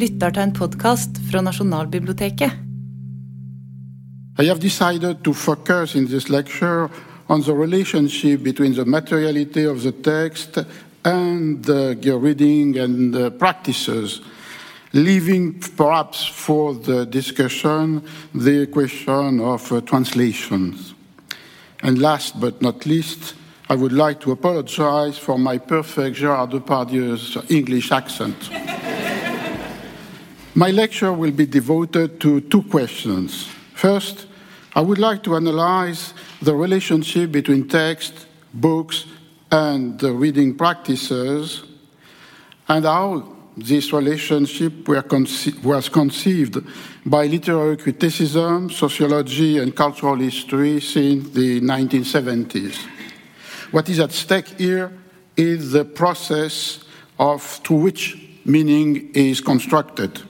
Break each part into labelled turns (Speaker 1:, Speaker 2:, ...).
Speaker 1: lytter til en podkast fra Nasjonalbiblioteket.
Speaker 2: I have decided to focus in this lecture on the relationship between the materiality of the text and the reading and the practices, leaving perhaps for the discussion the question of uh, translations. And last but not least, I would like to apologize for my perfect Gérard Depardieu's English accent. my lecture will be devoted to two questions. First, I would like to analyze the relationship between text, books, and the reading practices, and how this relationship was conceived by literary criticism, sociology, and cultural history since the 1970s. What is at stake here is the process of through which meaning is constructed.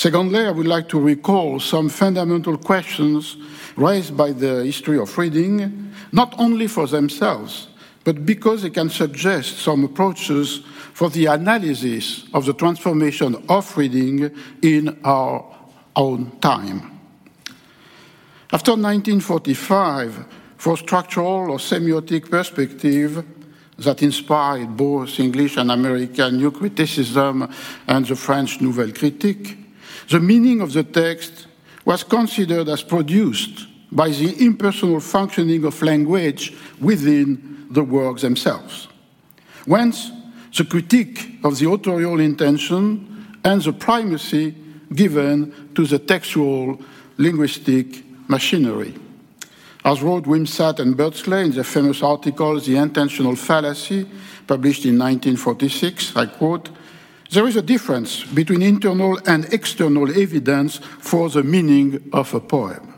Speaker 2: Secondly, I would like to recall some fundamental questions raised by the history of reading, not only for themselves, but because they can suggest some approaches for the analysis of the transformation of reading in our own time. After 1945, for structural or semiotic perspective that inspired both English and American new criticism and the French Nouvelle Critique, the meaning of the text was considered as produced by the impersonal functioning of language within the works themselves. Whence, the critique of the authorial intention and the primacy given to the textual linguistic machinery. As wrote Wimsatt and Beardsley in their famous article, The Intentional Fallacy, published in 1946, I quote, there is a difference between internal and external evidence for the meaning of a poem.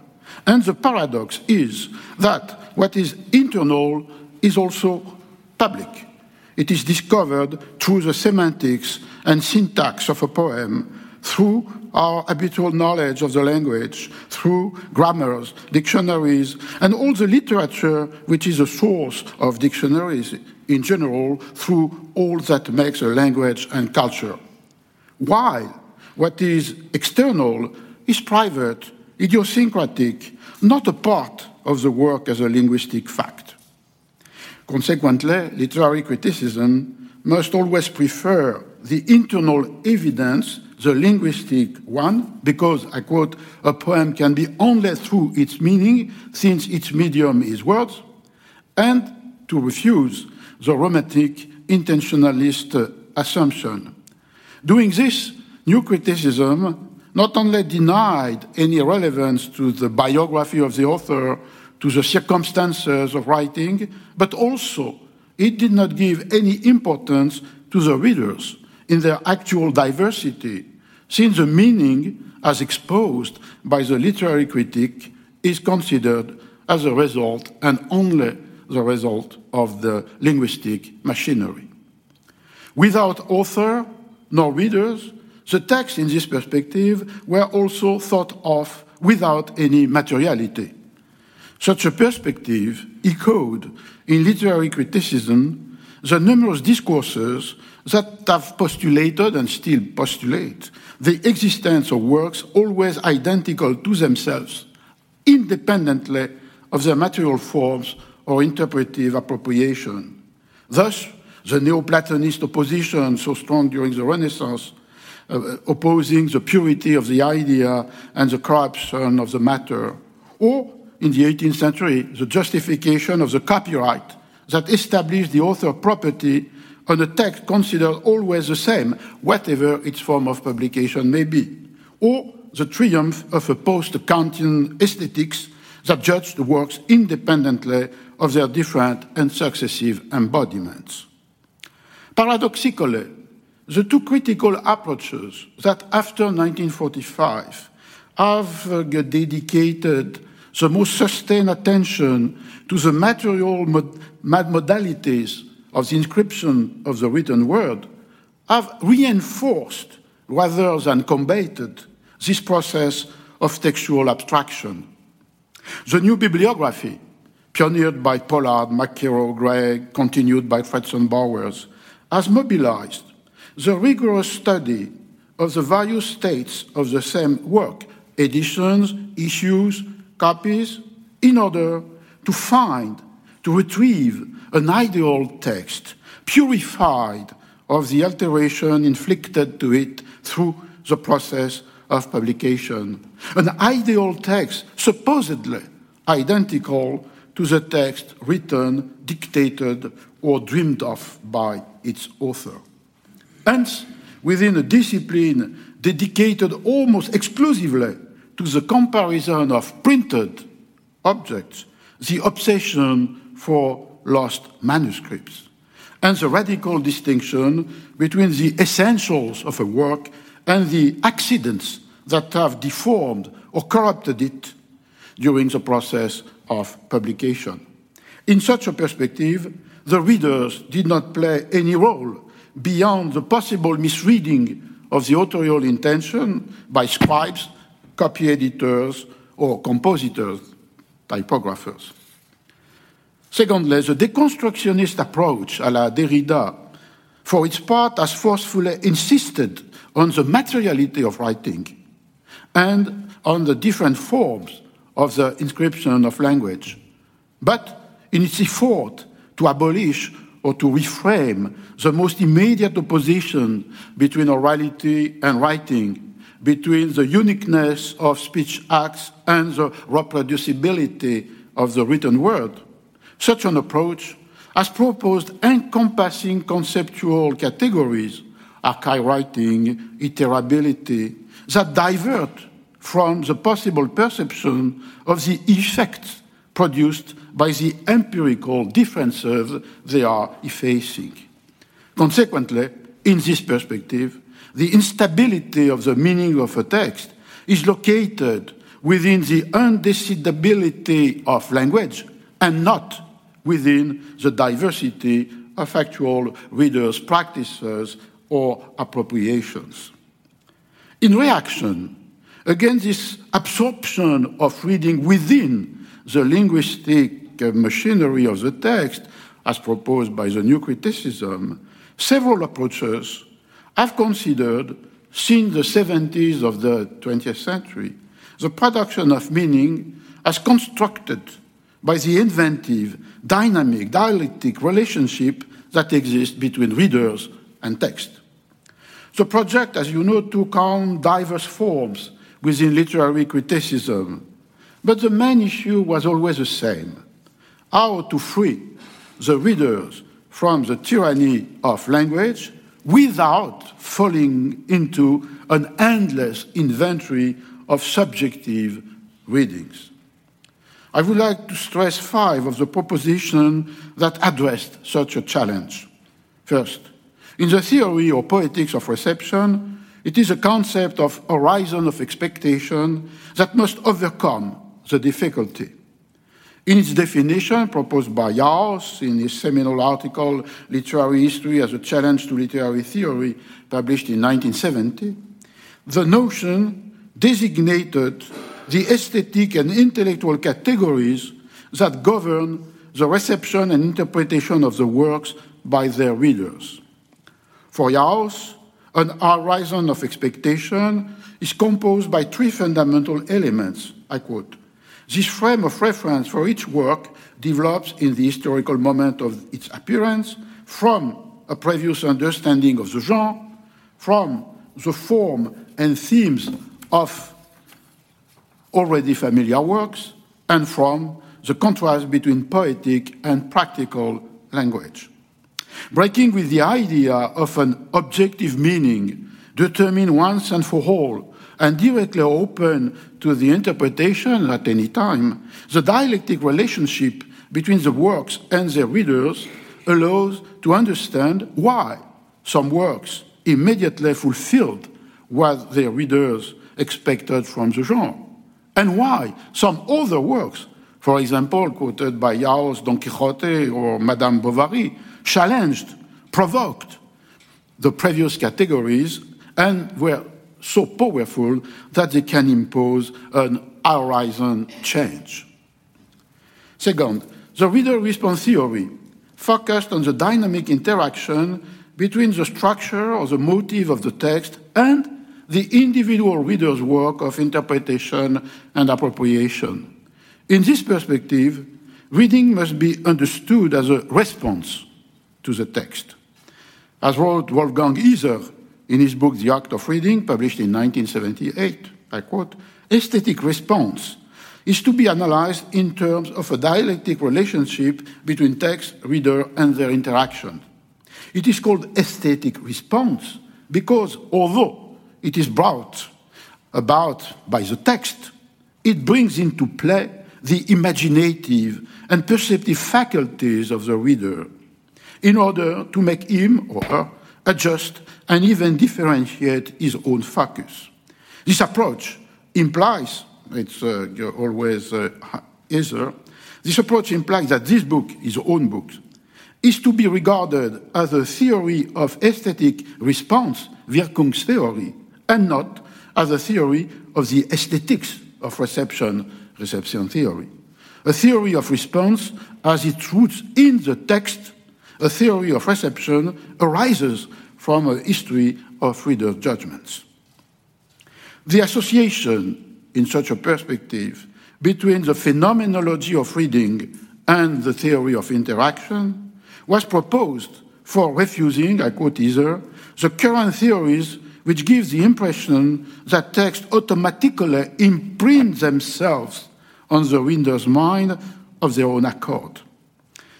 Speaker 2: And the paradox is that what is internal is also public. It is discovered through the semantics and syntax of a poem, through our habitual knowledge of the language, through grammars, dictionaries, and all the literature which is a source of dictionaries in general, through all that makes a language and culture. While what is external is private, idiosyncratic, not a part of the work as a linguistic fact. Consequently, literary criticism must always prefer the internal evidence, the linguistic one, because, I quote, a poem can be only through its meaning, since its medium is words, and to refuse the romantic intentionalist assumption. Doing this, new criticism not only denied any relevance to the biography of the author, to the circumstances of writing, but also it did not give any importance to the readers in their actual diversity, since the meaning, as exposed by the literary critic, is considered as a result and only the result of the linguistic machinery. Without author nor readers, the texts in this perspective were also thought of without any materiality. Such a perspective echoed in literary criticism the numerous discourses that have postulated and still postulate the existence of works always identical to themselves, independently of their material forms or interpretive appropriation. Thus, the Neoplatonist opposition, so strong during the Renaissance, uh, opposing the purity of the idea and the corruption of the matter, or in the 18th century, the justification of the copyright that established the author property on a text considered always the same, whatever its form of publication may be, or the triumph of a post Kantian aesthetics that judged the works independently of their different and successive embodiments. Paradoxically, the two critical approaches that after 1945 have uh, dedicated the most sustained attention to the material mod modalities of the inscription of the written word have reinforced rather than combated this process of textual abstraction. The new bibliography, pioneered by Pollard, McKerrow, Greg, continued by Fredson Bowers, has mobilized the rigorous study of the various states of the same work, editions, issues, copies, in order to find, to retrieve an ideal text, purified of the alteration inflicted to it through the process of publication. An ideal text supposedly identical to the text written, dictated, or dreamed of by its author. Hence, within a discipline dedicated almost exclusively to the comparison of printed objects, the obsession for lost manuscripts, and the radical distinction between the essentials of a work and the accidents that have deformed or corrupted it during the process of publication. In such a perspective, the readers did not play any role beyond the possible misreading of the authorial intention by scribes, copy editors, or compositors, typographers. Secondly, the deconstructionist approach à la Derrida, for its part, has forcefully insisted on the materiality of writing and on the different forms of the inscription of language. But in its effort to abolish or to reframe the most immediate opposition between orality and writing, between the uniqueness of speech acts and the reproducibility of the written word. Such an approach has proposed encompassing conceptual categories, archive writing, iterability, that divert from the possible perception of the effects produced by the empirical differences they are effacing. Consequently, in this perspective, the instability of the meaning of a text is located within the undecidability of language and not within the diversity of actual readers' practices or appropriations. In reaction against this absorption of reading within the linguistic uh, machinery of the text, as proposed by the new criticism, several approaches have considered, since the 70s of the 20th century, the production of meaning as constructed by the inventive, dynamic, dialectic relationship that exists between readers and text. The project, as you know, took on diverse forms within literary criticism, but the main issue was always the same how to free the readers from the tyranny of language without falling into an endless inventory of subjective readings. I would like to stress five of the propositions that addressed such a challenge. First, in the theory or poetics of reception, it is a concept of horizon of expectation that must overcome the difficulty. In its definition, proposed by Jauss in his seminal article, Literary History as a Challenge to Literary Theory, published in 1970, the notion designated the aesthetic and intellectual categories that govern the reception and interpretation of the works by their readers. For Jauss, an horizon of expectation is composed by three fundamental elements. I quote this frame of reference for each work develops in the historical moment of its appearance from a previous understanding of the genre, from the form and themes of already familiar works, and from the contrast between poetic and practical language. Breaking with the idea of an objective meaning determined once and for all and directly open to the interpretation at any time, the dialectic relationship between the works and their readers allows to understand why some works immediately fulfilled what their readers expected from the genre, and why some other works, for example, quoted by Jauss, Don Quixote, or Madame Bovary, challenged, provoked the previous categories and were so powerful that they can impose an horizon change. Second, the reader response theory focused on the dynamic interaction between the structure or the motive of the text and the individual reader's work of interpretation and appropriation. In this perspective, reading must be understood as a response to the text. As wrote Wolfgang Iser in his book The Act of Reading, published in 1978, I quote, aesthetic response is to be analyzed in terms of a dialectic relationship between text, reader, and their interaction. It is called aesthetic response because although it is brought about by the text, it brings into play the imaginative and perceptive faculties of the reader in order to make him or her adjust and even differentiate his own focus. This approach implies, it's uh, always uh, this approach implies that this book, his own book, is to be regarded as a theory of aesthetic response, Wirkungstheorie, and not as a theory of the aesthetics of reception, reception theory. A theory of response has its roots in the text. A theory of reception arises from a history of reader judgments. The association in such a perspective between the phenomenology of reading and the theory of interaction was proposed for refusing, I quote Iser, the current theories which give the impression that texts automatically imprint themselves on the reader's mind of their own accord.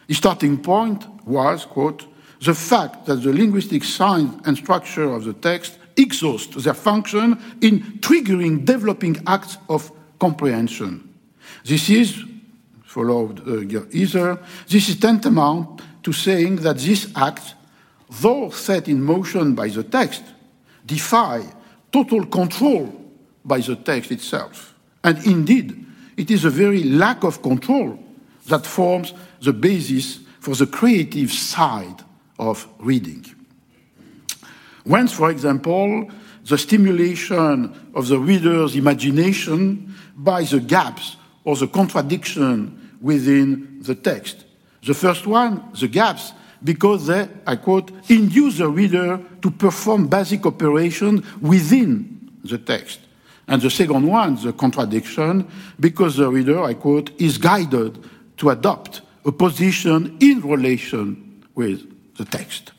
Speaker 2: The starting point was, quote, the fact that the linguistic sign and structure of the text exhaust their function in triggering developing acts of comprehension. This is, followed uh, Iser, this is tantamount to saying that these acts, though set in motion by the text, defy total control by the text itself. And indeed, it is a very lack of control that forms the basis for the creative side of reading. Whence, for example, the stimulation of the reader's imagination by the gaps or the contradiction within the text. The first one, the gaps, because they, I quote, induce the reader to perform basic operations within the text. And the second one, the contradiction, because the reader, I quote, is guided to adopt a position in relation with the text.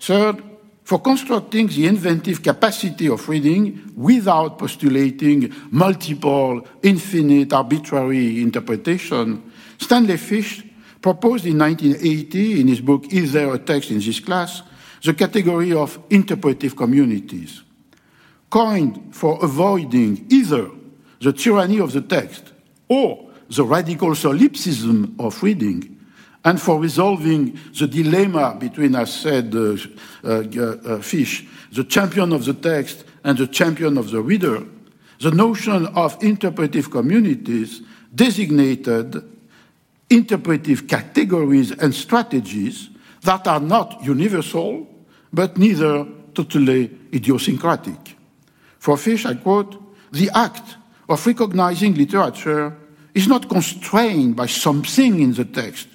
Speaker 2: Third, for constructing the inventive capacity of reading without postulating multiple, infinite, arbitrary interpretation, Stanley Fish proposed in 1980 in his book Is There a Text in This Class? the category of interpretive communities, coined for avoiding either the tyranny of the text or the radical solipsism of reading and for resolving the dilemma between, as said uh, uh, uh, Fish, the champion of the text and the champion of the reader, the notion of interpretive communities designated interpretive categories and strategies that are not universal, but neither totally idiosyncratic. For Fish, I quote, the act of recognizing literature is not constrained by something in the text,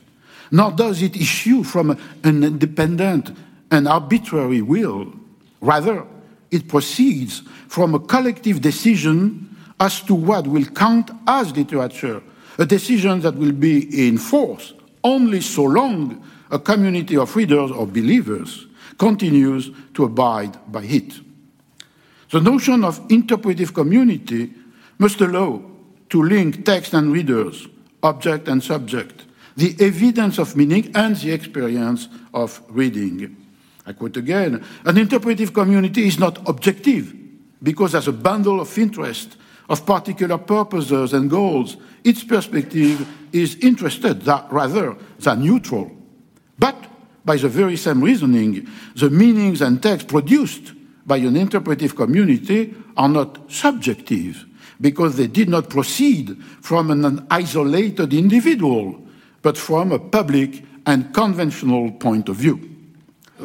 Speaker 2: nor does it issue from an independent and arbitrary will. Rather, it proceeds from a collective decision as to what will count as literature, a decision that will be in force only so long a community of readers or believers continues to abide by it. The notion of interpretive community must allow to link text and readers, object and subject, the evidence of meaning and the experience of reading. I quote again an interpretive community is not objective because, as a bundle of interest, of particular purposes and goals, its perspective is interested that, rather than neutral. But by the very same reasoning, the meanings and texts produced by an interpretive community are not subjective because they did not proceed from an isolated individual, but from a public and conventional point of view.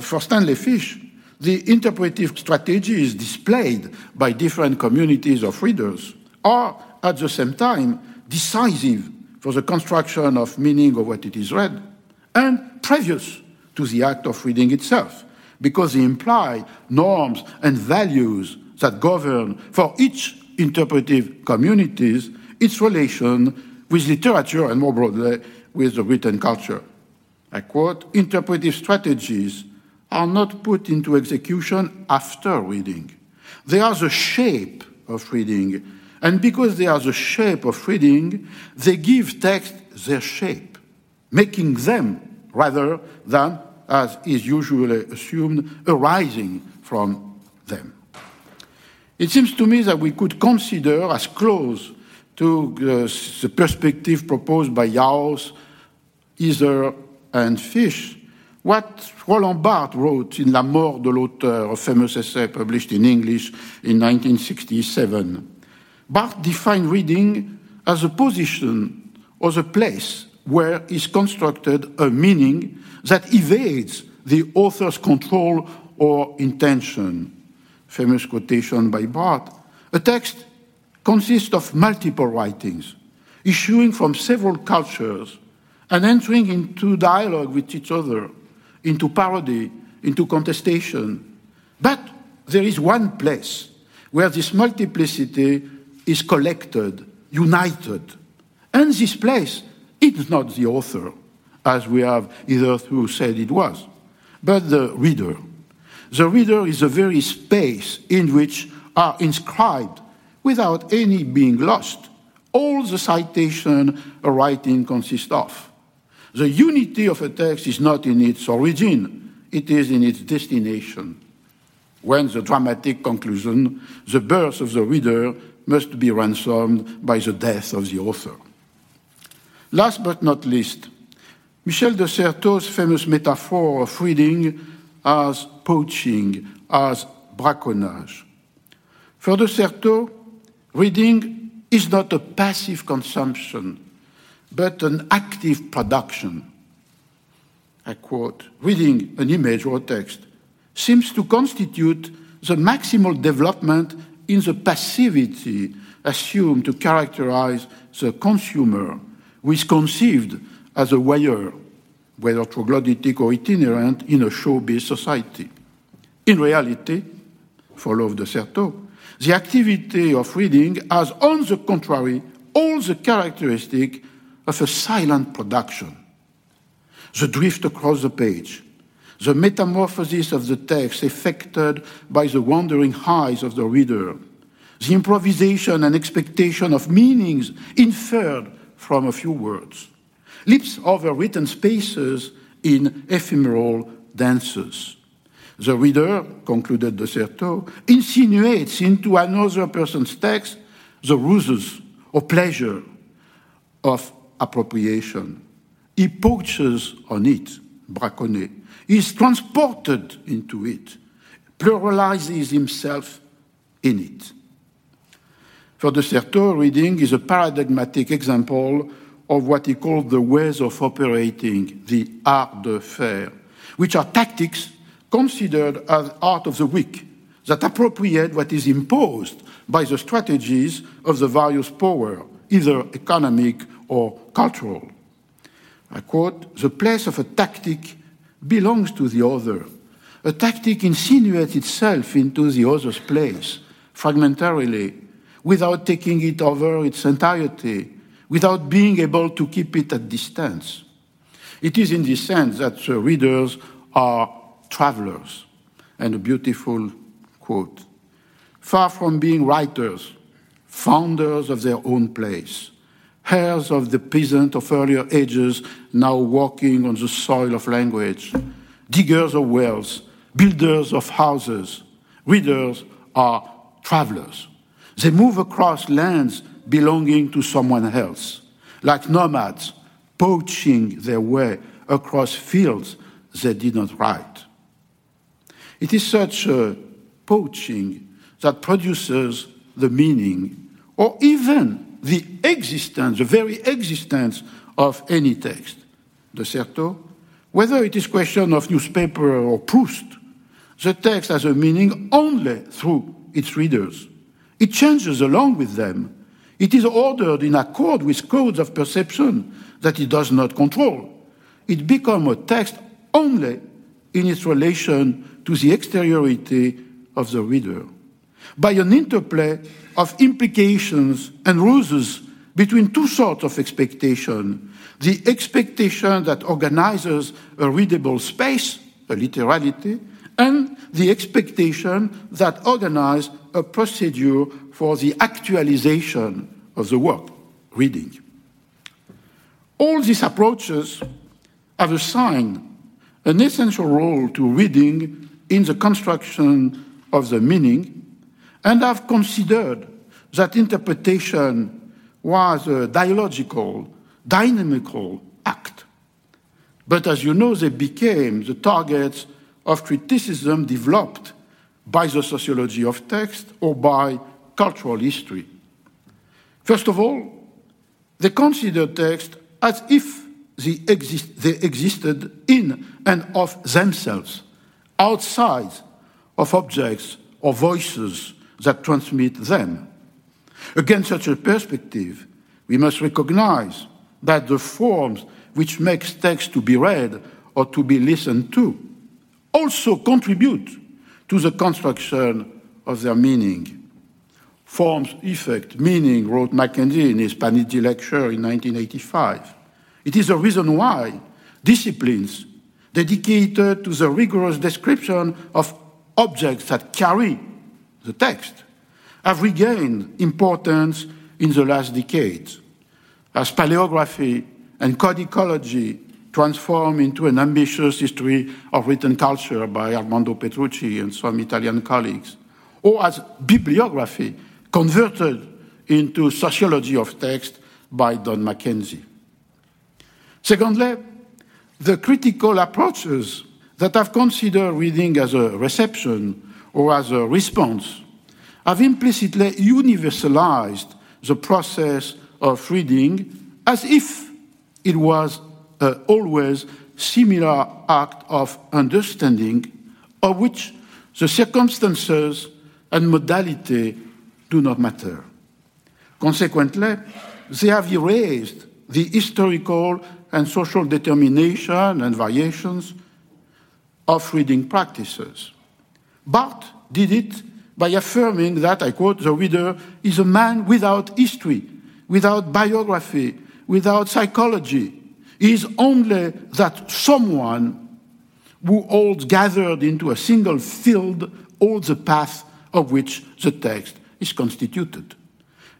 Speaker 2: For Stanley Fish, the interpretive strategies displayed by different communities of readers are at the same time decisive for the construction of meaning of what it is read and previous to the act of reading itself, because they imply norms and values that govern for each interpretive communities its relation with literature and more broadly with the written culture. I quote, interpretive strategies are not put into execution after reading. They are the shape of reading. And because they are the shape of reading, they give text their shape, making them rather than, as is usually assumed, arising from them. It seems to me that we could consider as close to uh, the perspective proposed by Jauss, Heather, and Fish what Roland Barthes wrote in La mort de l'auteur, a famous essay published in English in 1967. Barthes defined reading as a position or the place where is constructed a meaning that evades the author's control or intention famous quotation by Barthes, a text consists of multiple writings, issuing from several cultures and entering into dialogue with each other, into parody, into contestation. But there is one place where this multiplicity is collected, united. And this place is not the author, as we have hitherto said it was, but the reader. The reader is the very space in which are inscribed, without any being lost, all the citation a writing consists of. The unity of a text is not in its origin, it is in its destination. When the dramatic conclusion, the birth of the reader, must be ransomed by the death of the author. Last but not least, Michel de Certeau's famous metaphor of reading as poaching, as braconnage. For de Certeau, reading is not a passive consumption, but an active production. I quote, reading an image or a text seems to constitute the maximal development in the passivity assumed to characterize the consumer, who is conceived as a wire whether troglodytic or itinerant, in a showbiz society. In reality, follow de Certeau, the activity of reading has, on the contrary, all the characteristic of a silent production. The drift across the page, the metamorphosis of the text effected by the wandering eyes of the reader, the improvisation and expectation of meanings inferred from a few words leaps over written spaces in ephemeral dances. The reader, concluded de Certeau, insinuates into another person's text the ruses or pleasure of appropriation. He poaches on it, braconnet. He is transported into it, pluralizes himself in it. For de Certeau, reading is a paradigmatic example of what he called the ways of operating, the art de faire, which are tactics considered as art of the weak that appropriate what is imposed by the strategies of the various power, either economic or cultural. I quote, the place of a tactic belongs to the other. A tactic insinuates itself into the other's place, fragmentarily, without taking it over its entirety, without being able to keep it at distance. It is in this sense that the readers are travelers. And a beautiful quote far from being writers, founders of their own place, heirs of the peasant of earlier ages now walking on the soil of language, diggers of wells, builders of houses, readers are travelers. They move across lands belonging to someone else, like nomads poaching their way across fields they did not write. It is such a poaching that produces the meaning or even the existence, the very existence of any text. De Certeau, whether it is question of newspaper or Proust, the text has a meaning only through its readers. It changes along with them it is ordered in accord with codes of perception that it does not control. It becomes a text only in its relation to the exteriority of the reader, by an interplay of implications and ruses between two sorts of expectation the expectation that organizes a readable space, a literality, and the expectation that organizes a procedure for the actualization of the work, reading. All these approaches have assigned an essential role to reading in the construction of the meaning and have considered that interpretation was a dialogical, dynamical act. But as you know, they became the targets of criticism developed by the sociology of text or by cultural history. First of all, they considered text as if they, exist, they existed in and of themselves, outside of objects or voices that transmit them. Against such a perspective, we must recognize that the forms which make text to be read or to be listened to also contribute to the construction of their meaning. Forms, effect, meaning, wrote McKenzie in his Panizzi lecture in 1985. It is the reason why disciplines dedicated to the rigorous description of objects that carry the text, have regained importance in the last decades. As paleography and codicology transform into an ambitious history of written culture by Armando Petrucci and some Italian colleagues, or as bibliography converted into sociology of text by Don McKenzie. Secondly, the critical approaches that have considered reading as a reception or as a response, have implicitly universalized the process of reading as if it was uh, always similar act of understanding of which the circumstances and modality do not matter. Consequently, they have erased the historical and social determination and variations of reading practices. Barthes did it by affirming that, I quote, the reader is a man without history, without biography, without psychology. He is only that someone who holds gathered into a single field all the path of which the text is constituted.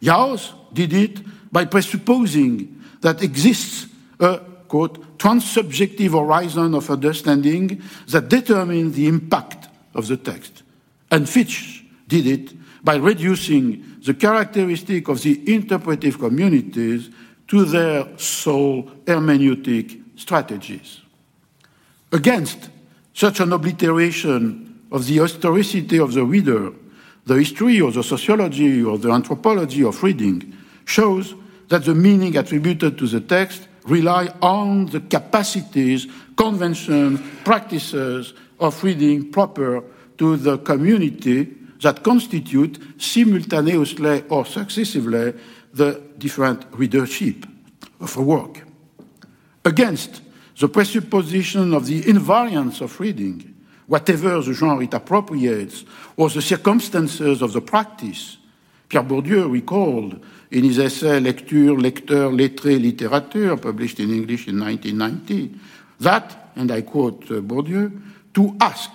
Speaker 2: Jauss did it by presupposing that exists a quote, transsubjective horizon of understanding that determines the impact of the text. And Fish did it by reducing the characteristic of the interpretive communities to their sole hermeneutic strategies. Against such an obliteration of the historicity of the reader, the history or the sociology or the anthropology of reading shows that the meaning attributed to the text rely on the capacities, conventions, practices of reading proper to the community that constitute simultaneously or successively the different readership of a work. Against the presupposition of the invariance of reading, whatever the genre it appropriates, or the circumstances of the practice, Pierre Bourdieu recalled in his essay Lecture, Lecteur, Lettré, Littérature, published in English in 1990, that, and I quote uh, Bourdieu, to ask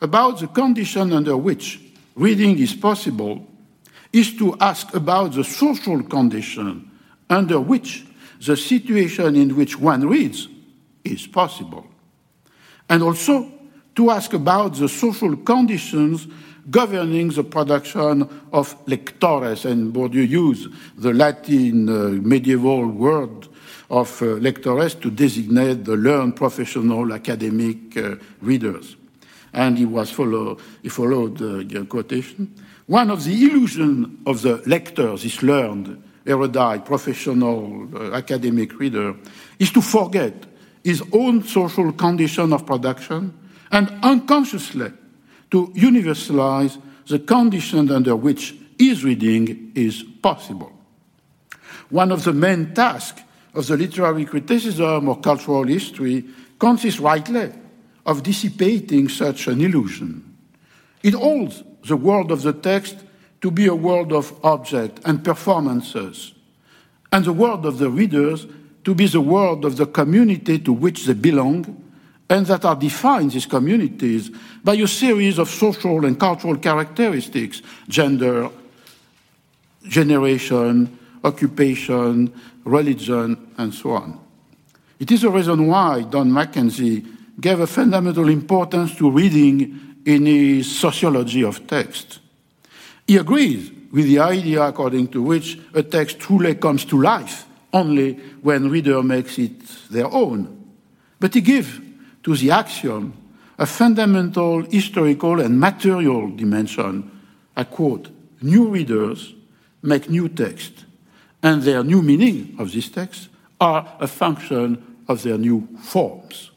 Speaker 2: about the condition under which reading is possible is to ask about the social condition under which the situation in which one reads is possible. And also to ask about the social conditions governing the production of lectores, and Bourdieu used the Latin uh, medieval word of uh, lectores to designate the learned professional academic uh, readers and he was follow, he followed the quotation. One of the illusions of the lector, this learned, erudite, professional, uh, academic reader, is to forget his own social condition of production and unconsciously to universalize the conditions under which his reading is possible. One of the main tasks of the literary criticism or cultural history consists rightly of dissipating such an illusion. It holds the world of the text to be a world of objects and performances, and the world of the readers to be the world of the community to which they belong, and that are defined, these communities, by a series of social and cultural characteristics gender, generation, occupation, religion, and so on. It is a reason why Don McKenzie gave a fundamental importance to reading in his sociology of text. He agrees with the idea according to which a text truly comes to life only when reader makes it their own. But he gives to the axiom a fundamental historical and material dimension. I quote, new readers make new text, and their new meaning of this text are a function of their new forms.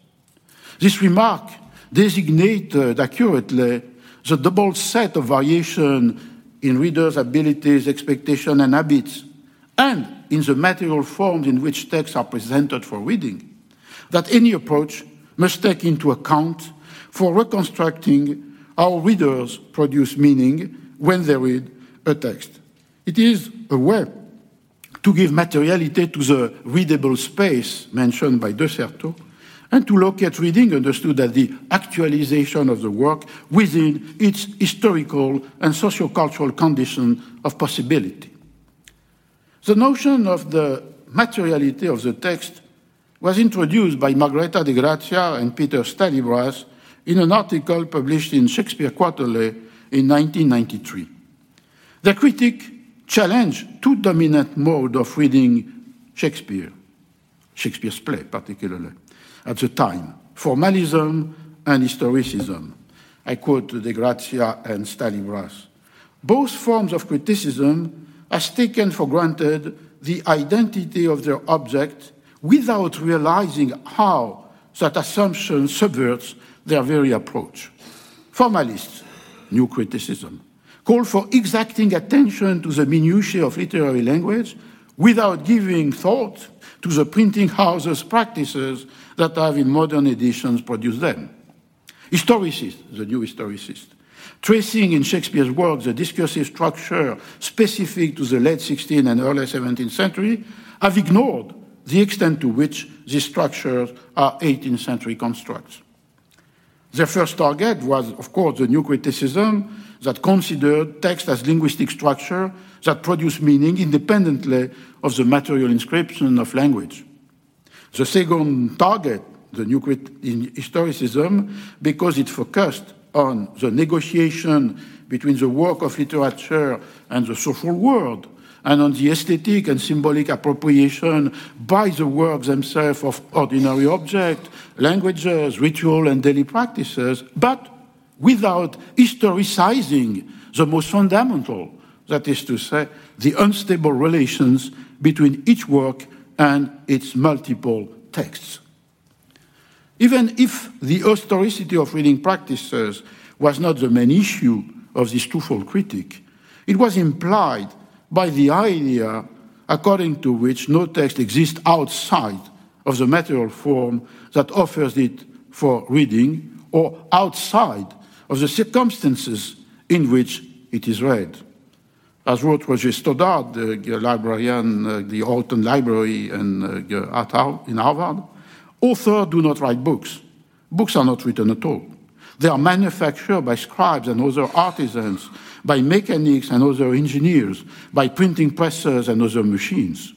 Speaker 2: This remark designated accurately the double set of variation in readers' abilities, expectations, and habits, and in the material forms in which texts are presented for reading, that any approach must take into account for reconstructing how readers produce meaning when they read a text. It is a way to give materiality to the readable space mentioned by De Certeau, and to locate reading understood as the actualization of the work within its historical and sociocultural condition of possibility. The notion of the materiality of the text was introduced by Margherita de Grazia and Peter Stallybrass in an article published in Shakespeare Quarterly in 1993. The critic challenged two dominant modes of reading Shakespeare, Shakespeare's play particularly at the time formalism and historicism. I quote De Grazia and Stallybrass. Both forms of criticism has taken for granted the identity of their object without realizing how that assumption subverts their very approach. Formalists, new criticism, call for exacting attention to the minutiae of literary language without giving thought to the printing houses' practices that have in modern editions produced them. Historicists, the new historicists, tracing in Shakespeare's works the discursive structure specific to the late 16th and early 17th century, have ignored the extent to which these structures are 18th century constructs. Their first target was, of course, the new criticism that considered text as linguistic structure that produce meaning independently of the material inscription of language. The second target, the new historicism, because it focused on the negotiation between the work of literature and the social world, and on the aesthetic and symbolic appropriation by the works themselves of ordinary objects, languages, ritual, and daily practices, but without historicizing the most fundamental, that is to say, the unstable relations between each work and its multiple texts. Even if the historicity of reading practices was not the main issue of this twofold critique, it was implied by the idea according to which no text exists outside of the material form that offers it for reading or outside of the circumstances in which it is read as wrote Roger Stoddard, the librarian, uh, the Houghton Library in, uh, in Harvard, authors do not write books. Books are not written at all. They are manufactured by scribes and other artisans, by mechanics and other engineers, by printing presses and other machines.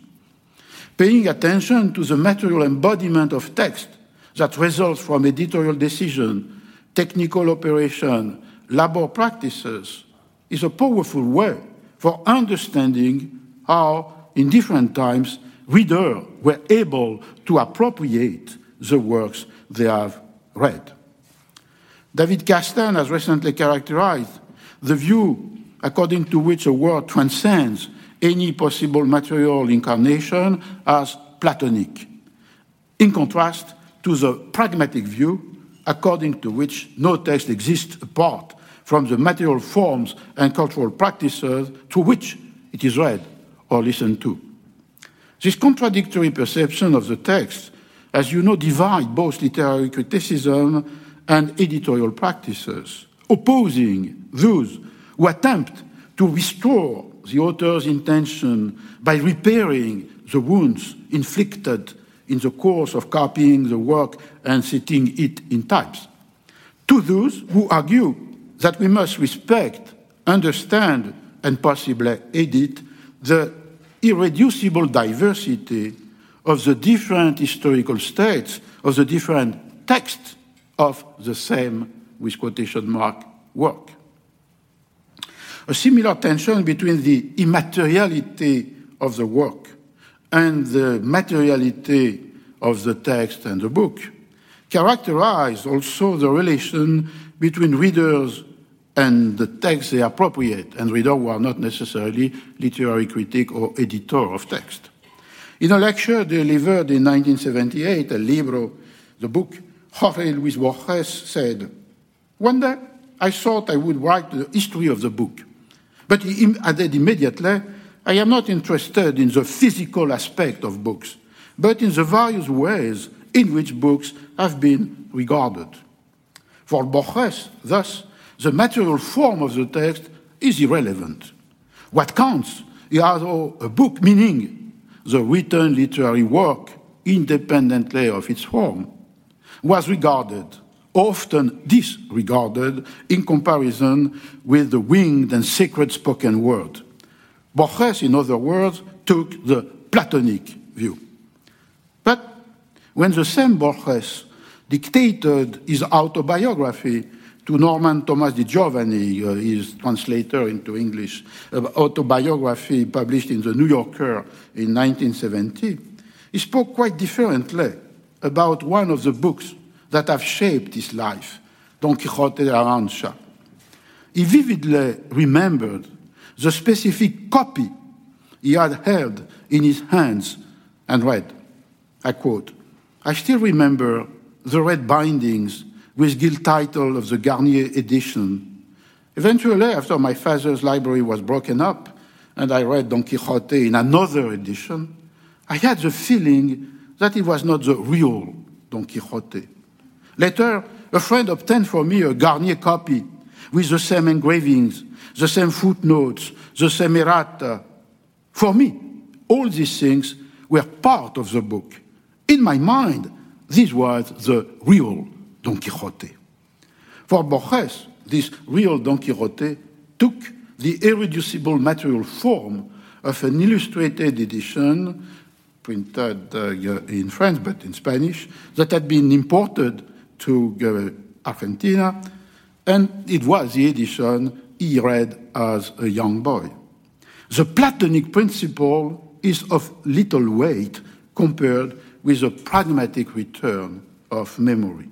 Speaker 2: Paying attention to the material embodiment of text that results from editorial decision, technical operation, labor practices is a powerful way for understanding how, in different times, readers were able to appropriate the works they have read. David Kastan has recently characterized the view according to which a word transcends any possible material incarnation as Platonic, in contrast to the pragmatic view according to which no text exists apart from the material forms and cultural practices to which it is read or listened to. This contradictory perception of the text, as you know, divide both literary criticism and editorial practices, opposing those who attempt to restore the author's intention by repairing the wounds inflicted in the course of copying the work and setting it in types. To those who argue that we must respect, understand, and possibly edit the irreducible diversity of the different historical states, of the different texts of the same, with quotation mark, work. A similar tension between the immateriality of the work and the materiality of the text and the book characterize also the relation between readers and the text they appropriate, and readers who are not necessarily literary critic or editor of text. In a lecture delivered in 1978, El Libro, the book, Jorge Luis Borges said, One day I thought I would write the history of the book. But he added immediately, I am not interested in the physical aspect of books, but in the various ways in which books have been regarded. For Borges, thus, the material form of the text is irrelevant. What counts is how a book, meaning the written literary work, independently of its form, was regarded, often disregarded, in comparison with the winged and sacred spoken word. Borges, in other words, took the Platonic view. But when the same Borges dictated his autobiography to Norman Thomas Di Giovanni, uh, his translator into English, uh, autobiography published in the New Yorker in 1970, he spoke quite differently about one of the books that have shaped his life, Don Quixote de la Mancha. He vividly remembered the specific copy he had held in his hands and read. I quote, I still remember the red bindings with gilt title of the Garnier edition. Eventually, after my father's library was broken up and I read Don Quixote in another edition, I had the feeling that it was not the real Don Quixote. Later, a friend obtained for me a Garnier copy with the same engravings, the same footnotes, the same errata. For me, all these things were part of the book. In my mind, this was the real Don Quixote. For Borges, this real Don Quixote took the irreducible material form of an illustrated edition printed uh, in French but in Spanish that had been imported to Argentina, and it was the edition he read as a young boy. The Platonic principle is of little weight compared with the pragmatic return of memory.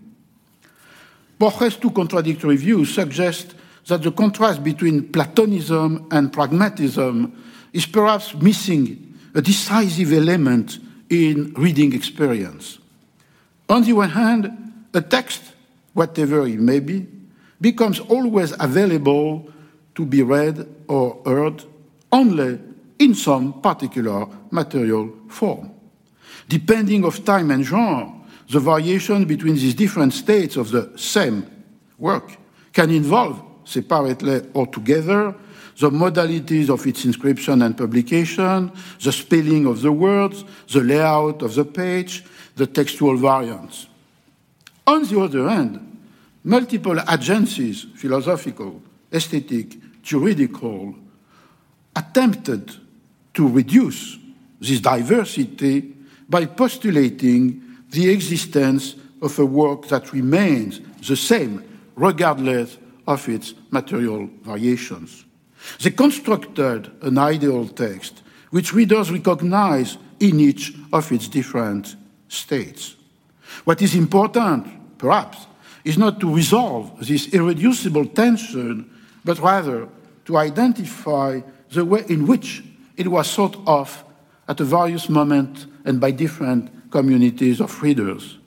Speaker 2: Borges' two contradictory views suggest that the contrast between Platonism and pragmatism is perhaps missing a decisive element in reading experience. On the one hand, a text, whatever it may be, becomes always available to be read or heard only in some particular material form. Depending of time and genre, the variation between these different states of the same work can involve, separately or together, the modalities of its inscription and publication, the spelling of the words, the layout of the page, the textual variants. On the other hand, multiple agencies, philosophical, aesthetic, juridical, attempted to reduce this diversity by postulating the existence of a work that remains the same regardless of its material variations. They constructed an ideal text which readers recognize in each of its different states. What is important, perhaps, is not to resolve this irreducible tension, but rather to identify the way in which it was thought of at a various moment and by different communities of readers.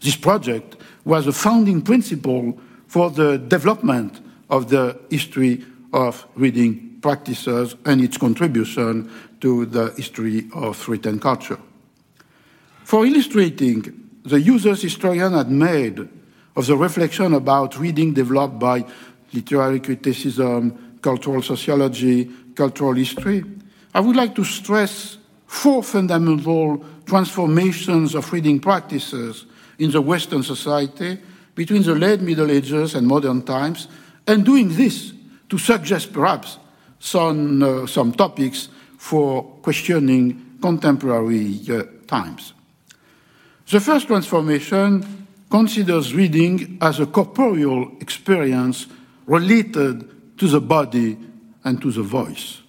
Speaker 2: This project was a founding principle for the development of the history of reading practices and its contribution to the history of written culture. For illustrating the user's historian had made of the reflection about reading developed by literary criticism, cultural sociology, cultural history, I would like to stress four fundamental transformations of reading practices in the Western society between the late Middle Ages and modern times, and doing this to suggest perhaps some, uh, some topics for questioning contemporary uh, times. The first transformation considers reading as a corporeal experience related to the body and to the voice.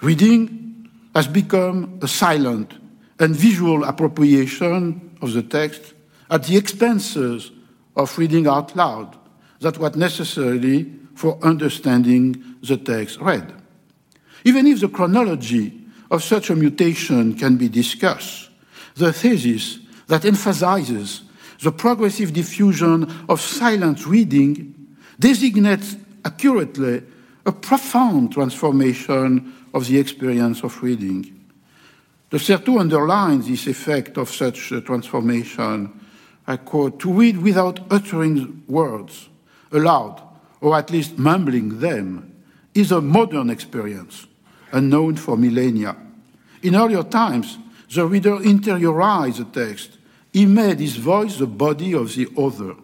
Speaker 2: Reading has become a silent and visual appropriation of the text at the expenses of reading out loud. That was necessary for understanding the text read. Even if the chronology of such a mutation can be discussed, the thesis that emphasizes the progressive diffusion of silent reading designates accurately a profound transformation of the experience of reading. De Certeau underlines this effect of such transformation. I quote, to read without uttering words aloud, or at least mumbling them, is a modern experience, unknown for millennia. In earlier times, the reader interiorized the text. He made his voice the body of the author.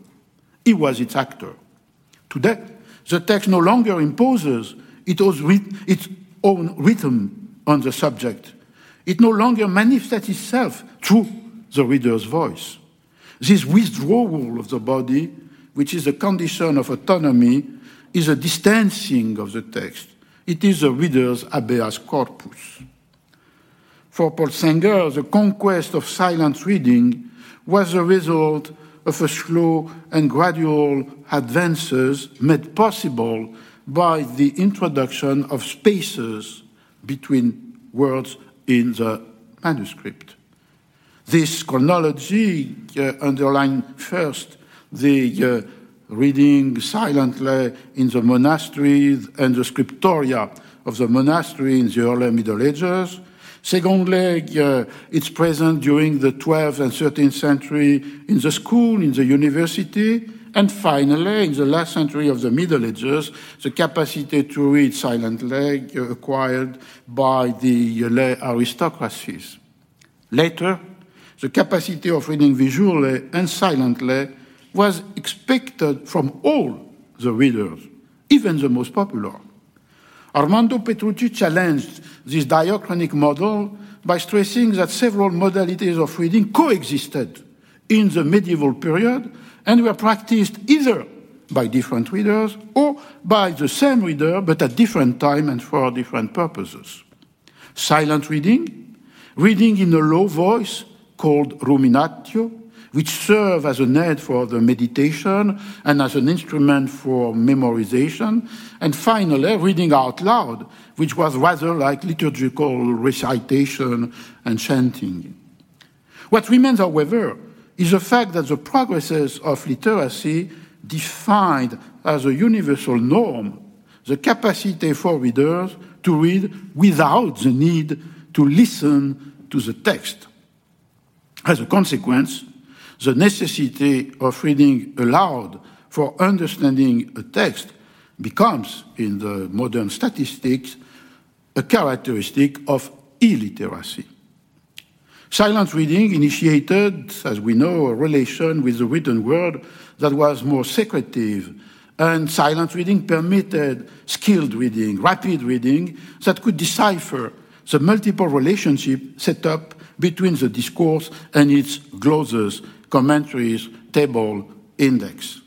Speaker 2: He was its actor. Today, the text no longer imposes its own rhythm on the subject. It no longer manifests itself through the reader's voice. This withdrawal of the body, which is a condition of autonomy, is a distancing of the text. It is the reader's habeas corpus. For Paul Saenger, the conquest of silent reading was the result of a slow and gradual advances made possible by the introduction of spaces between words in the manuscript. This chronology uh, underlines first the uh, reading silently in the monasteries and the scriptoria of the monastery in the early Middle Ages, Secondly, uh, it's present during the 12th and 13th century in the school, in the university, and finally, in the last century of the Middle Ages, the capacity to read silently uh, acquired by the lay aristocracies. Later, the capacity of reading visually and silently was expected from all the readers, even the most popular. Armando Petrucci challenged this diachronic model by stressing that several modalities of reading coexisted in the medieval period and were practiced either by different readers or by the same reader but at different time and for different purposes. Silent reading, reading in a low voice called ruminatio, which serve as an aid for the meditation and as an instrument for memorization. And finally, reading out loud, which was rather like liturgical recitation and chanting. What remains, however, is the fact that the progresses of literacy defined as a universal norm the capacity for readers to read without the need to listen to the text. As a consequence, the necessity of reading aloud for understanding a text becomes, in the modern statistics, a characteristic of illiteracy. Silent reading initiated, as we know, a relation with the written word that was more secretive, and silent reading permitted skilled reading, rapid reading that could decipher the multiple relationship set up between the discourse and its glosses commentaries, table, index.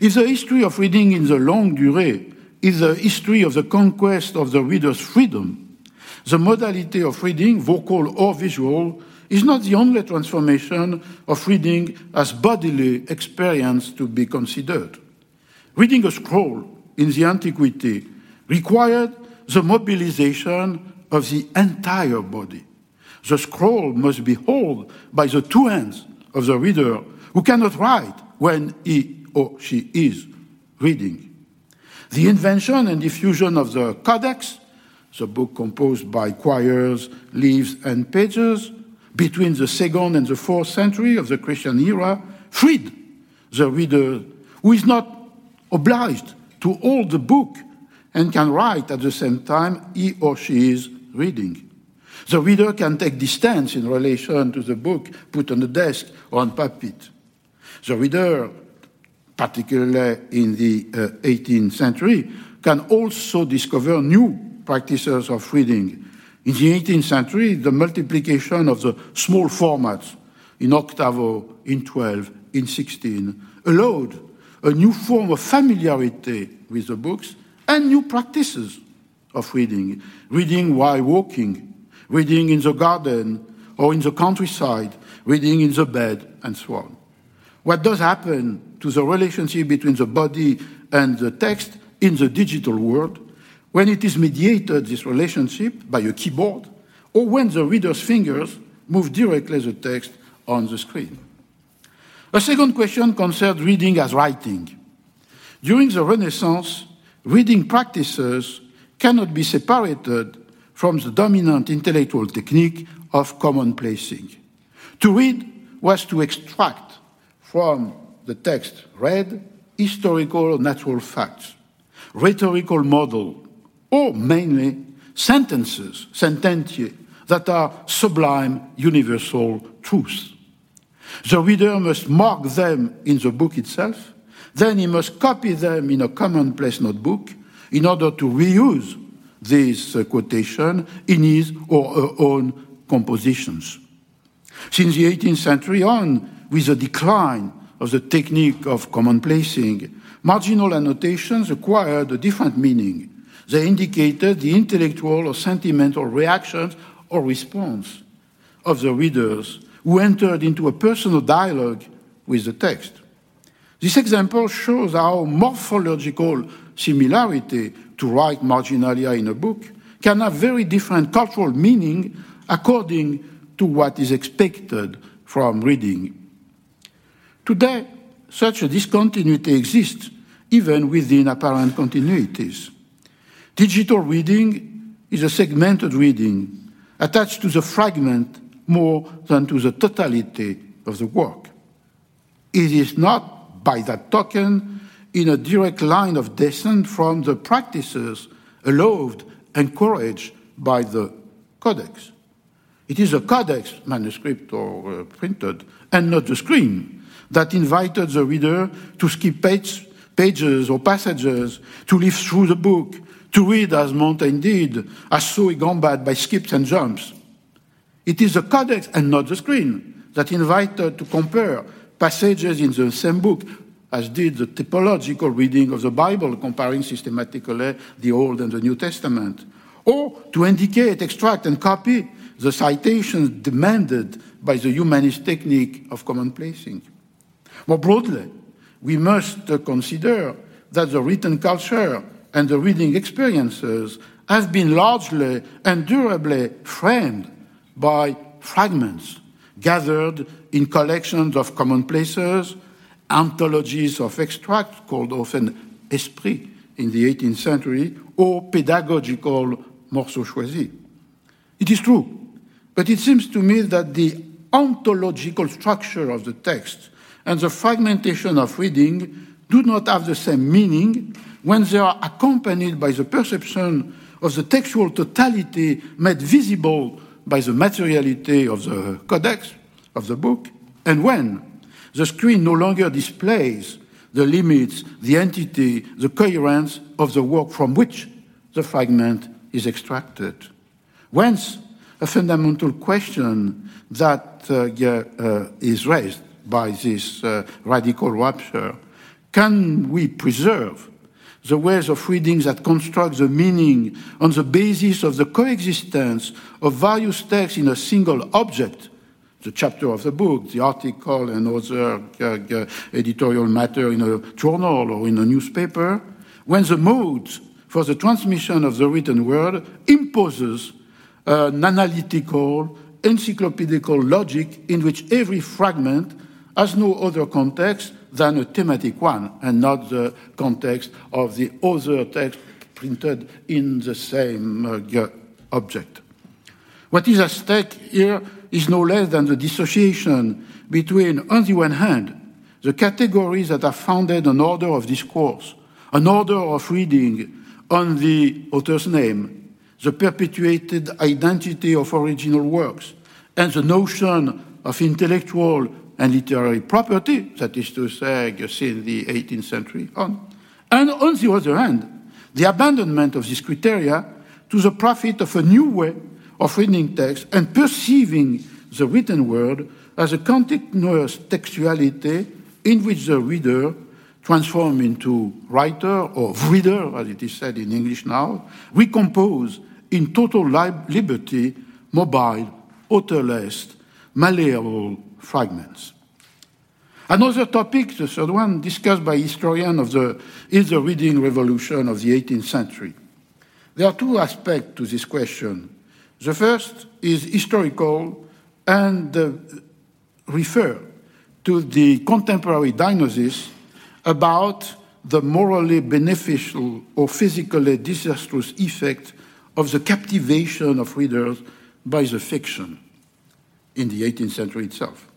Speaker 2: If the history of reading in the longue durée is the history of the conquest of the reader's freedom, the modality of reading, vocal or visual, is not the only transformation of reading as bodily experience to be considered. Reading a scroll in the antiquity required the mobilization of the entire body. The scroll must be held by the two hands of the reader who cannot write when he or she is reading. The invention and diffusion of the Codex, the book composed by quires, leaves, and pages, between the second and the fourth century of the Christian era, freed the reader who is not obliged to hold the book and can write at the same time he or she is reading. The reader can take distance in relation to the book put on the desk or on pulpit. The reader, particularly in the uh, 18th century, can also discover new practices of reading. In the 18th century, the multiplication of the small formats in octavo, in 12, in 16 allowed a new form of familiarity with the books and new practices of reading. Reading while walking, reading in the garden or in the countryside, reading in the bed, and so on. What does happen to the relationship between the body and the text in the digital world when it is mediated, this relationship, by a keyboard, or when the reader's fingers move directly the text on the screen? A second question concerns reading as writing. During the Renaissance, reading practices cannot be separated from the dominant intellectual technique of commonplacing. To read was to extract from the text read historical or natural facts, rhetorical model, or mainly sentences, sententiae, that are sublime universal truths. The reader must mark them in the book itself, then he must copy them in a commonplace notebook in order to reuse this uh, quotation in his or her own compositions. Since the 18th century on, with the decline of the technique of commonplacing, marginal annotations acquired a different meaning. They indicated the intellectual or sentimental reactions or response of the readers who entered into a personal dialogue with the text. This example shows how morphological similarity to write marginalia in a book can have very different cultural meaning according to what is expected from reading. Today, such a discontinuity exists even within apparent continuities. Digital reading is a segmented reading attached to the fragment more than to the totality of the work. It is not by that token in a direct line of descent from the practices allowed, encouraged by the Codex. It is a Codex, manuscript or uh, printed, and not the screen, that invited the reader to skip page, pages or passages, to live through the book, to read as Montaigne did, as Saul Gambad by skips and jumps. It is the Codex and not the screen that invited to compare passages in the same book, as did the typological reading of the Bible, comparing systematically the Old and the New Testament, or to indicate, extract, and copy the citations demanded by the humanist technique of commonplacing. More broadly, we must consider that the written culture and the reading experiences have been largely and durably framed by fragments gathered in collections of commonplaces, anthologies of extracts called often esprit in the 18th century, or pedagogical morceaux choisis. It is true, but it seems to me that the ontological structure of the text and the fragmentation of reading do not have the same meaning when they are accompanied by the perception of the textual totality made visible by the materiality of the codex, of the book, and when the screen no longer displays the limits, the entity, the coherence of the work from which the fragment is extracted. Whence, a fundamental question that uh, uh, is raised by this uh, radical rupture can we preserve the ways of reading that construct the meaning on the basis of the coexistence of various texts in a single object the chapter of the book, the article, and other uh, editorial matter in a journal or in a newspaper, when the mode for the transmission of the written word imposes an analytical, encyclopedical logic in which every fragment has no other context than a thematic one and not the context of the other text printed in the same uh, object. What is at stake here is no less than the dissociation between, on the one hand, the categories that have founded an order of discourse, an order of reading on the author's name, the perpetuated identity of original works, and the notion of intellectual and literary property, that is to say, since the 18th century on. And on the other hand, the abandonment of these criteria to the profit of a new way of reading text and perceiving the written word as a continuous textuality in which the reader transform into writer or reader, as it is said in English now, recompose in total liberty, mobile, authorless, malleable fragments. Another topic, the third one, discussed by historians of the, is the reading revolution of the 18th century. There are two aspects to this question. The first is historical and uh, refer to the contemporary diagnosis about the morally beneficial or physically disastrous effect of the captivation of readers by the fiction in the 18th century itself.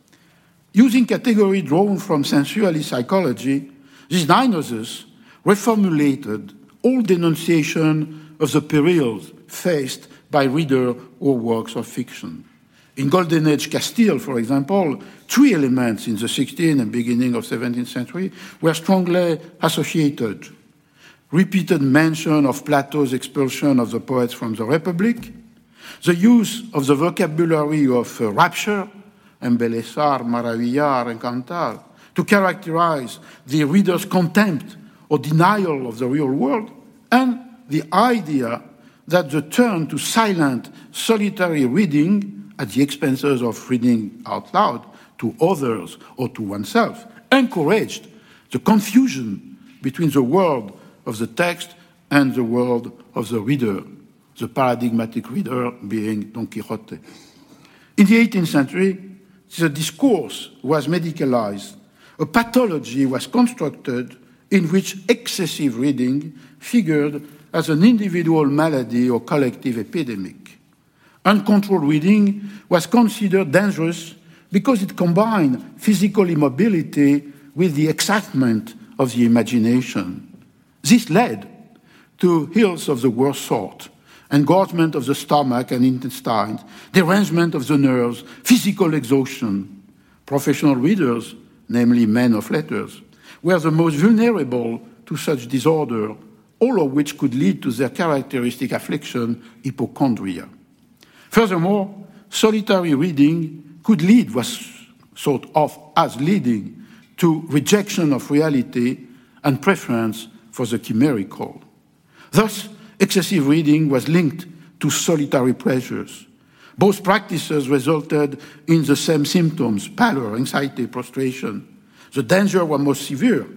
Speaker 2: Using category drawn from sensualist psychology, this diagnosis reformulated all denunciation of the perils faced by reader or works of fiction. In Golden Age Castile, for example, three elements in the 16th and beginning of 17th century were strongly associated. Repeated mention of Plato's expulsion of the poets from the Republic, the use of the vocabulary of uh, rapture, embelesar, maravillar, encantar, to characterize the reader's contempt or denial of the real world, and the idea that the turn to silent, solitary reading at the expenses of reading out loud to others or to oneself encouraged the confusion between the world of the text and the world of the reader, the paradigmatic reader being Don Quixote. In the 18th century, the discourse was medicalized. A pathology was constructed in which excessive reading figured as an individual malady or collective epidemic. Uncontrolled reading was considered dangerous because it combined physical immobility with the excitement of the imagination. This led to ills of the worst sort engorgement of the stomach and intestines, derangement of the nerves, physical exhaustion. Professional readers, namely men of letters, were the most vulnerable to such disorder all of which could lead to their characteristic affliction, hypochondria. Furthermore, solitary reading could lead, was thought of as leading, to rejection of reality and preference for the chimerical. Thus, excessive reading was linked to solitary pleasures. Both practices resulted in the same symptoms pallor, anxiety, prostration. The danger was most severe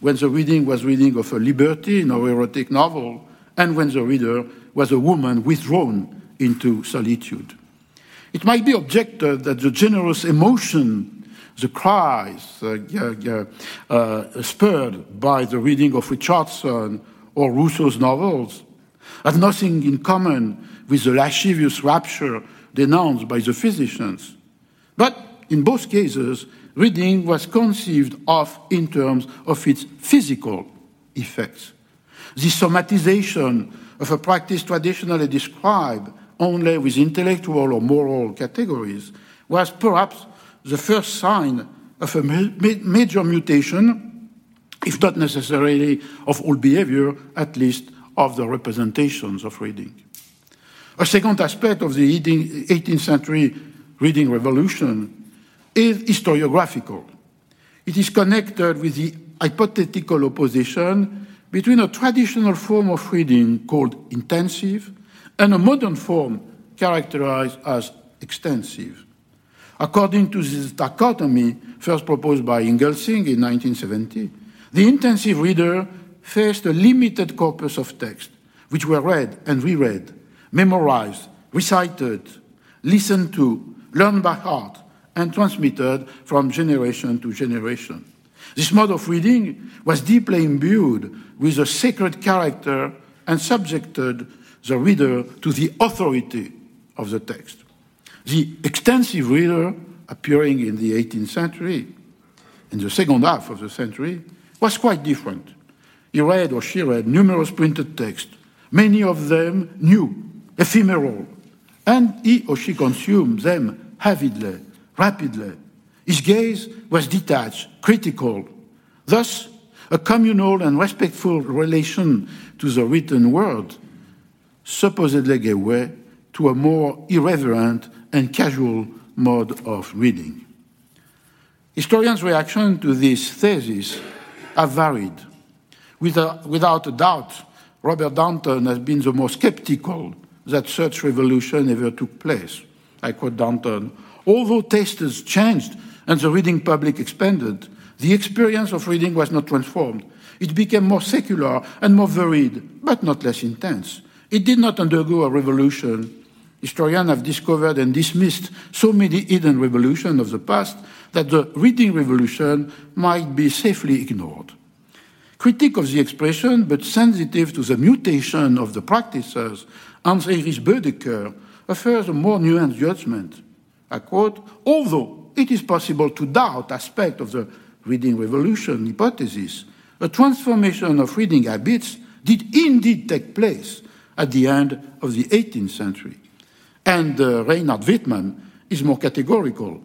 Speaker 2: when the reading was reading of a libertine or erotic novel, and when the reader was a woman withdrawn into solitude. It might be objected that the generous emotion, the cries uh, uh, uh, spurred by the reading of Richardson or Rousseau's novels, had nothing in common with the lascivious rapture denounced by the physicians. But in both cases, reading was conceived of in terms of its physical effects. The somatization of a practice traditionally described only with intellectual or moral categories was perhaps the first sign of a major mutation, if not necessarily of all behavior, at least of the representations of reading. A second aspect of the 18th century reading revolution is historiographical. It is connected with the hypothetical opposition between a traditional form of reading called intensive and a modern form characterized as extensive. According to this dichotomy, first proposed by Engelsing in 1970, the intensive reader faced a limited corpus of text, which were read and reread, memorized, recited, listened to, learned by heart, and transmitted from generation to generation. This mode of reading was deeply imbued with a sacred character and subjected the reader to the authority of the text. The extensive reader, appearing in the 18th century, in the second half of the century, was quite different. He read or she read numerous printed texts, many of them new, ephemeral, and he or she consumed them avidly, rapidly. His gaze was detached, critical. Thus, a communal and respectful relation to the written word supposedly gave way to a more irreverent and casual mode of reading. Historians' reaction to this thesis have varied. Without, without a doubt, Robert Darnton has been the most skeptical that such revolution ever took place. I quote Darnton Although tastes changed and the reading public expanded, the experience of reading was not transformed. It became more secular and more varied, but not less intense. It did not undergo a revolution. Historians have discovered and dismissed so many hidden revolutions of the past that the reading revolution might be safely ignored. Critic of the expression, but sensitive to the mutation of the practices, Hans Erich Boedeker offers a more nuanced judgment. I quote, although it is possible to doubt aspect of the reading revolution hypothesis, a transformation of reading habits did indeed take place at the end of the 18th century. And uh, Reinhard Wittmann is more categorical.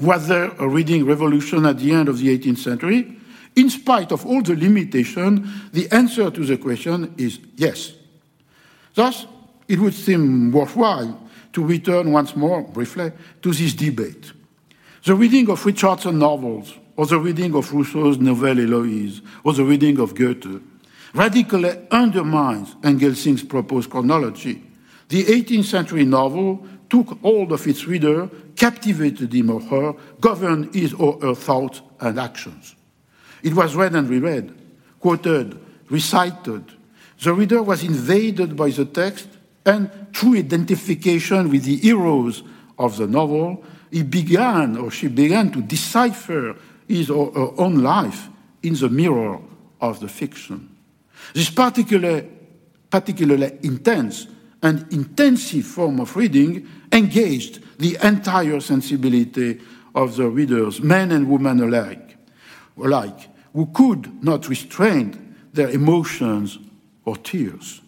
Speaker 2: Was there a reading revolution at the end of the 18th century? In spite of all the limitation, the answer to the question is yes. Thus, it would seem worthwhile to return once more, briefly, to this debate. The reading of Richardson novels, or the reading of Rousseau's Nouvelle Héloïse, or the reading of Goethe, radically undermines Engelsing's proposed chronology. The 18th century novel took hold of its reader, captivated him or her, governed his or her thoughts and actions. It was read and reread, quoted, recited. The reader was invaded by the text, and through identification with the heroes of the novel, he began or she began to decipher his or her own life in the mirror of the fiction. This particular, particularly intense and intensive form of reading engaged the entire sensibility of the readers, men and women alike, alike who could not restrain their emotions or tears.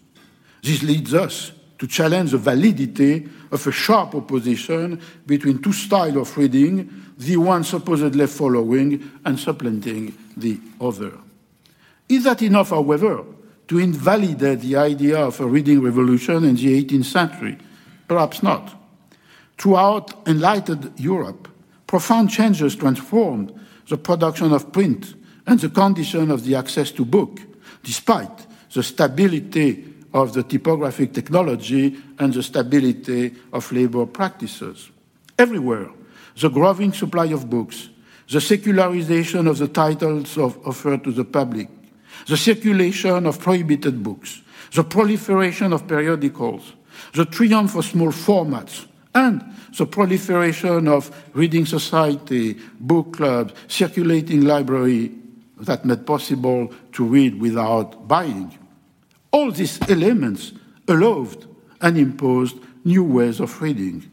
Speaker 2: This leads us to challenge the validity of a sharp opposition between two styles of reading, the one supposedly following and supplanting the other. Is that enough, however, to invalidate the idea of a reading revolution in the 18th century? Perhaps not. Throughout enlightened Europe, profound changes transformed the production of print and the condition of the access to book, despite the stability of the typographic technology and the stability of labor practices. Everywhere, the growing supply of books, the secularization of the titles of, offered to the public, the circulation of prohibited books, the proliferation of periodicals, the triumph of small formats, and the proliferation of reading society, book clubs, circulating library that made possible to read without buying. All these elements allowed and imposed new ways of reading.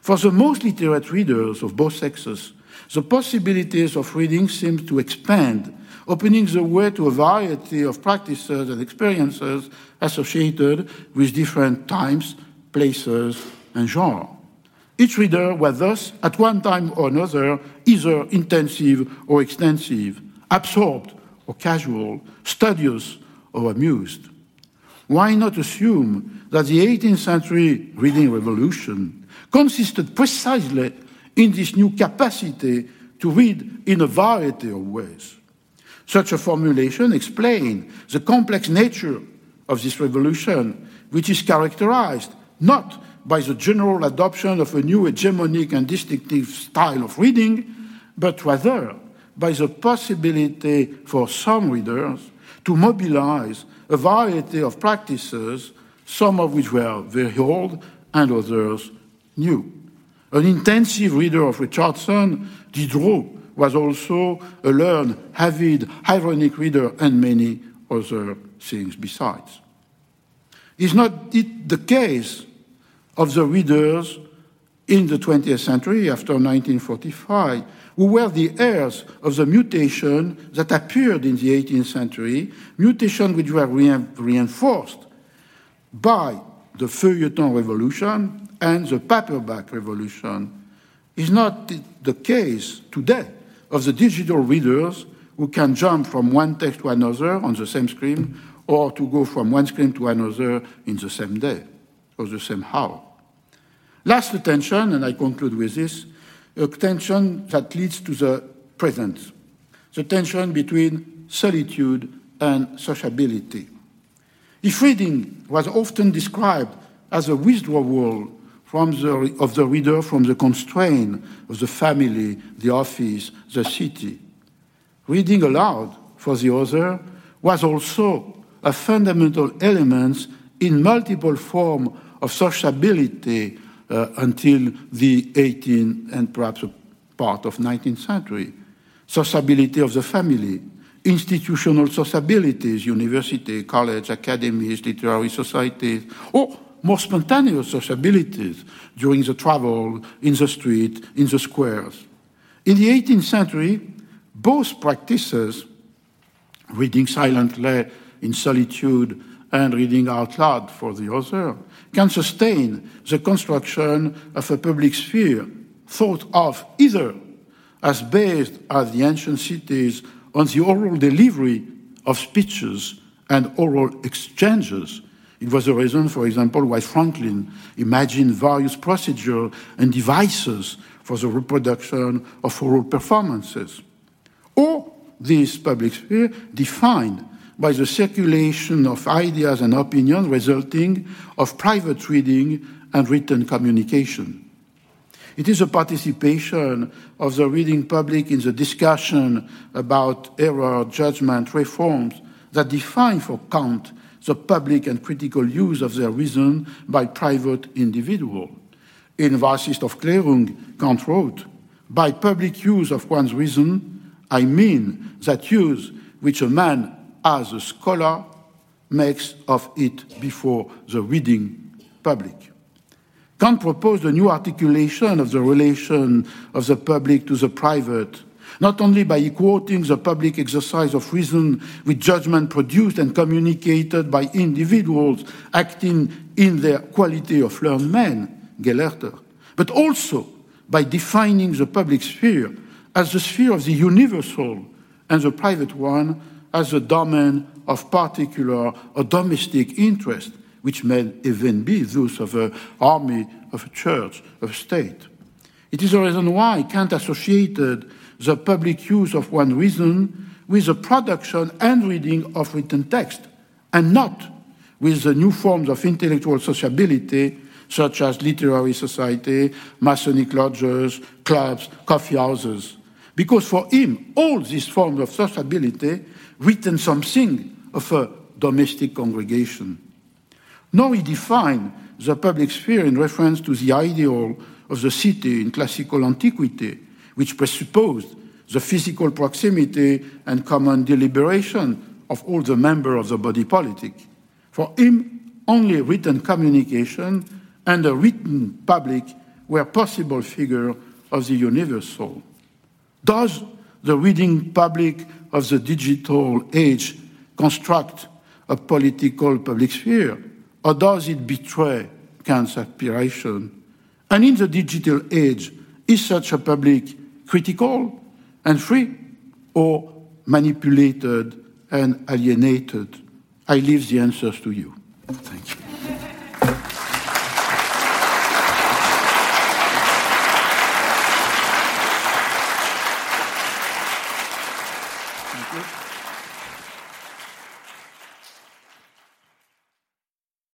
Speaker 2: For the most literate readers of both sexes, the possibilities of reading seem to expand opening the way to a variety of practices and experiences associated with different times, places, and genres. Each reader was thus, at one time or another, either intensive or extensive, absorbed or casual, studious or amused. Why not assume that the 18th century reading revolution consisted precisely in this new capacity to read in a variety of ways? Such a formulation explains the complex nature of this revolution, which is characterized not by the general adoption of a new hegemonic and distinctive style of reading, but rather by the possibility for some readers to mobilize a variety of practices, some of which were very old and others new. An intensive reader of Richardson, Diderot, was also a learned, avid, ironic reader, and many other things besides. Is not it the case of the readers in the 20th century after 1945 who were the heirs of the mutation that appeared in the 18th century, mutation which were reinforced by the feuilleton revolution and the paperback revolution. Is not the case today of the digital readers who can jump from one text to another on the same screen or to go from one screen to another in the same day or the same hour. Last tension, and I conclude with this, a tension that leads to the present, the tension between solitude and sociability. If reading was often described as a withdrawal from the, of the reader from the constraint of the family, the office, the city, reading aloud for the other was also a fundamental element in multiple forms of sociability Uh, until the 18th and perhaps a part of 19th century. Sociability of the family, institutional sociabilities, university, college, academies, literary societies, or more spontaneous sociabilities during the travel, in the street, in the squares. In the 18th century, both practices, reading silently in solitude and reading out loud for the other, can sustain the construction of a public sphere thought of either as based as the ancient cities on the oral delivery of speeches and oral exchanges. It was the reason, for example, why Franklin imagined various procedures and devices for the reproduction of oral performances. Or this public sphere defined by the circulation of ideas and opinions resulting of private reading and written communication. It is a participation of the reading public in the discussion about error, judgment, reforms that define for Kant the public and critical use of their reason by private individual. In Was ist Aufklärung, Kant wrote, By public use of one's reason, I mean that use which a man as a scholar makes of it before the reading public. Kant proposed a new articulation of the relation of the public to the private, not only by quoting the public exercise of reason with judgment produced and communicated by individuals acting in their quality of learned men, Gelehrter, but also by defining the public sphere as the sphere of the universal and the private one as a domain of particular or domestic interest, which may even be those of an army, of a church, of a state. It is the reason why Kant associated the public use of one reason with the production and reading of written text, and not with the new forms of intellectual sociability, such as literary society, Masonic lodges, clubs, coffee houses. Because for him, all these forms of sociability written something of a domestic congregation. Nor he defined the public sphere in reference to the ideal of the city in classical antiquity, which presupposed the physical proximity and common deliberation of all the members of the body politic. For him, only written communication and a written public were possible figures of the universal. Does the reading public of the digital age construct a political public sphere, or does it betray Kant's aspiration? And in the digital age, is such a public critical and free, or manipulated and alienated? I leave the answers to you. Thank you.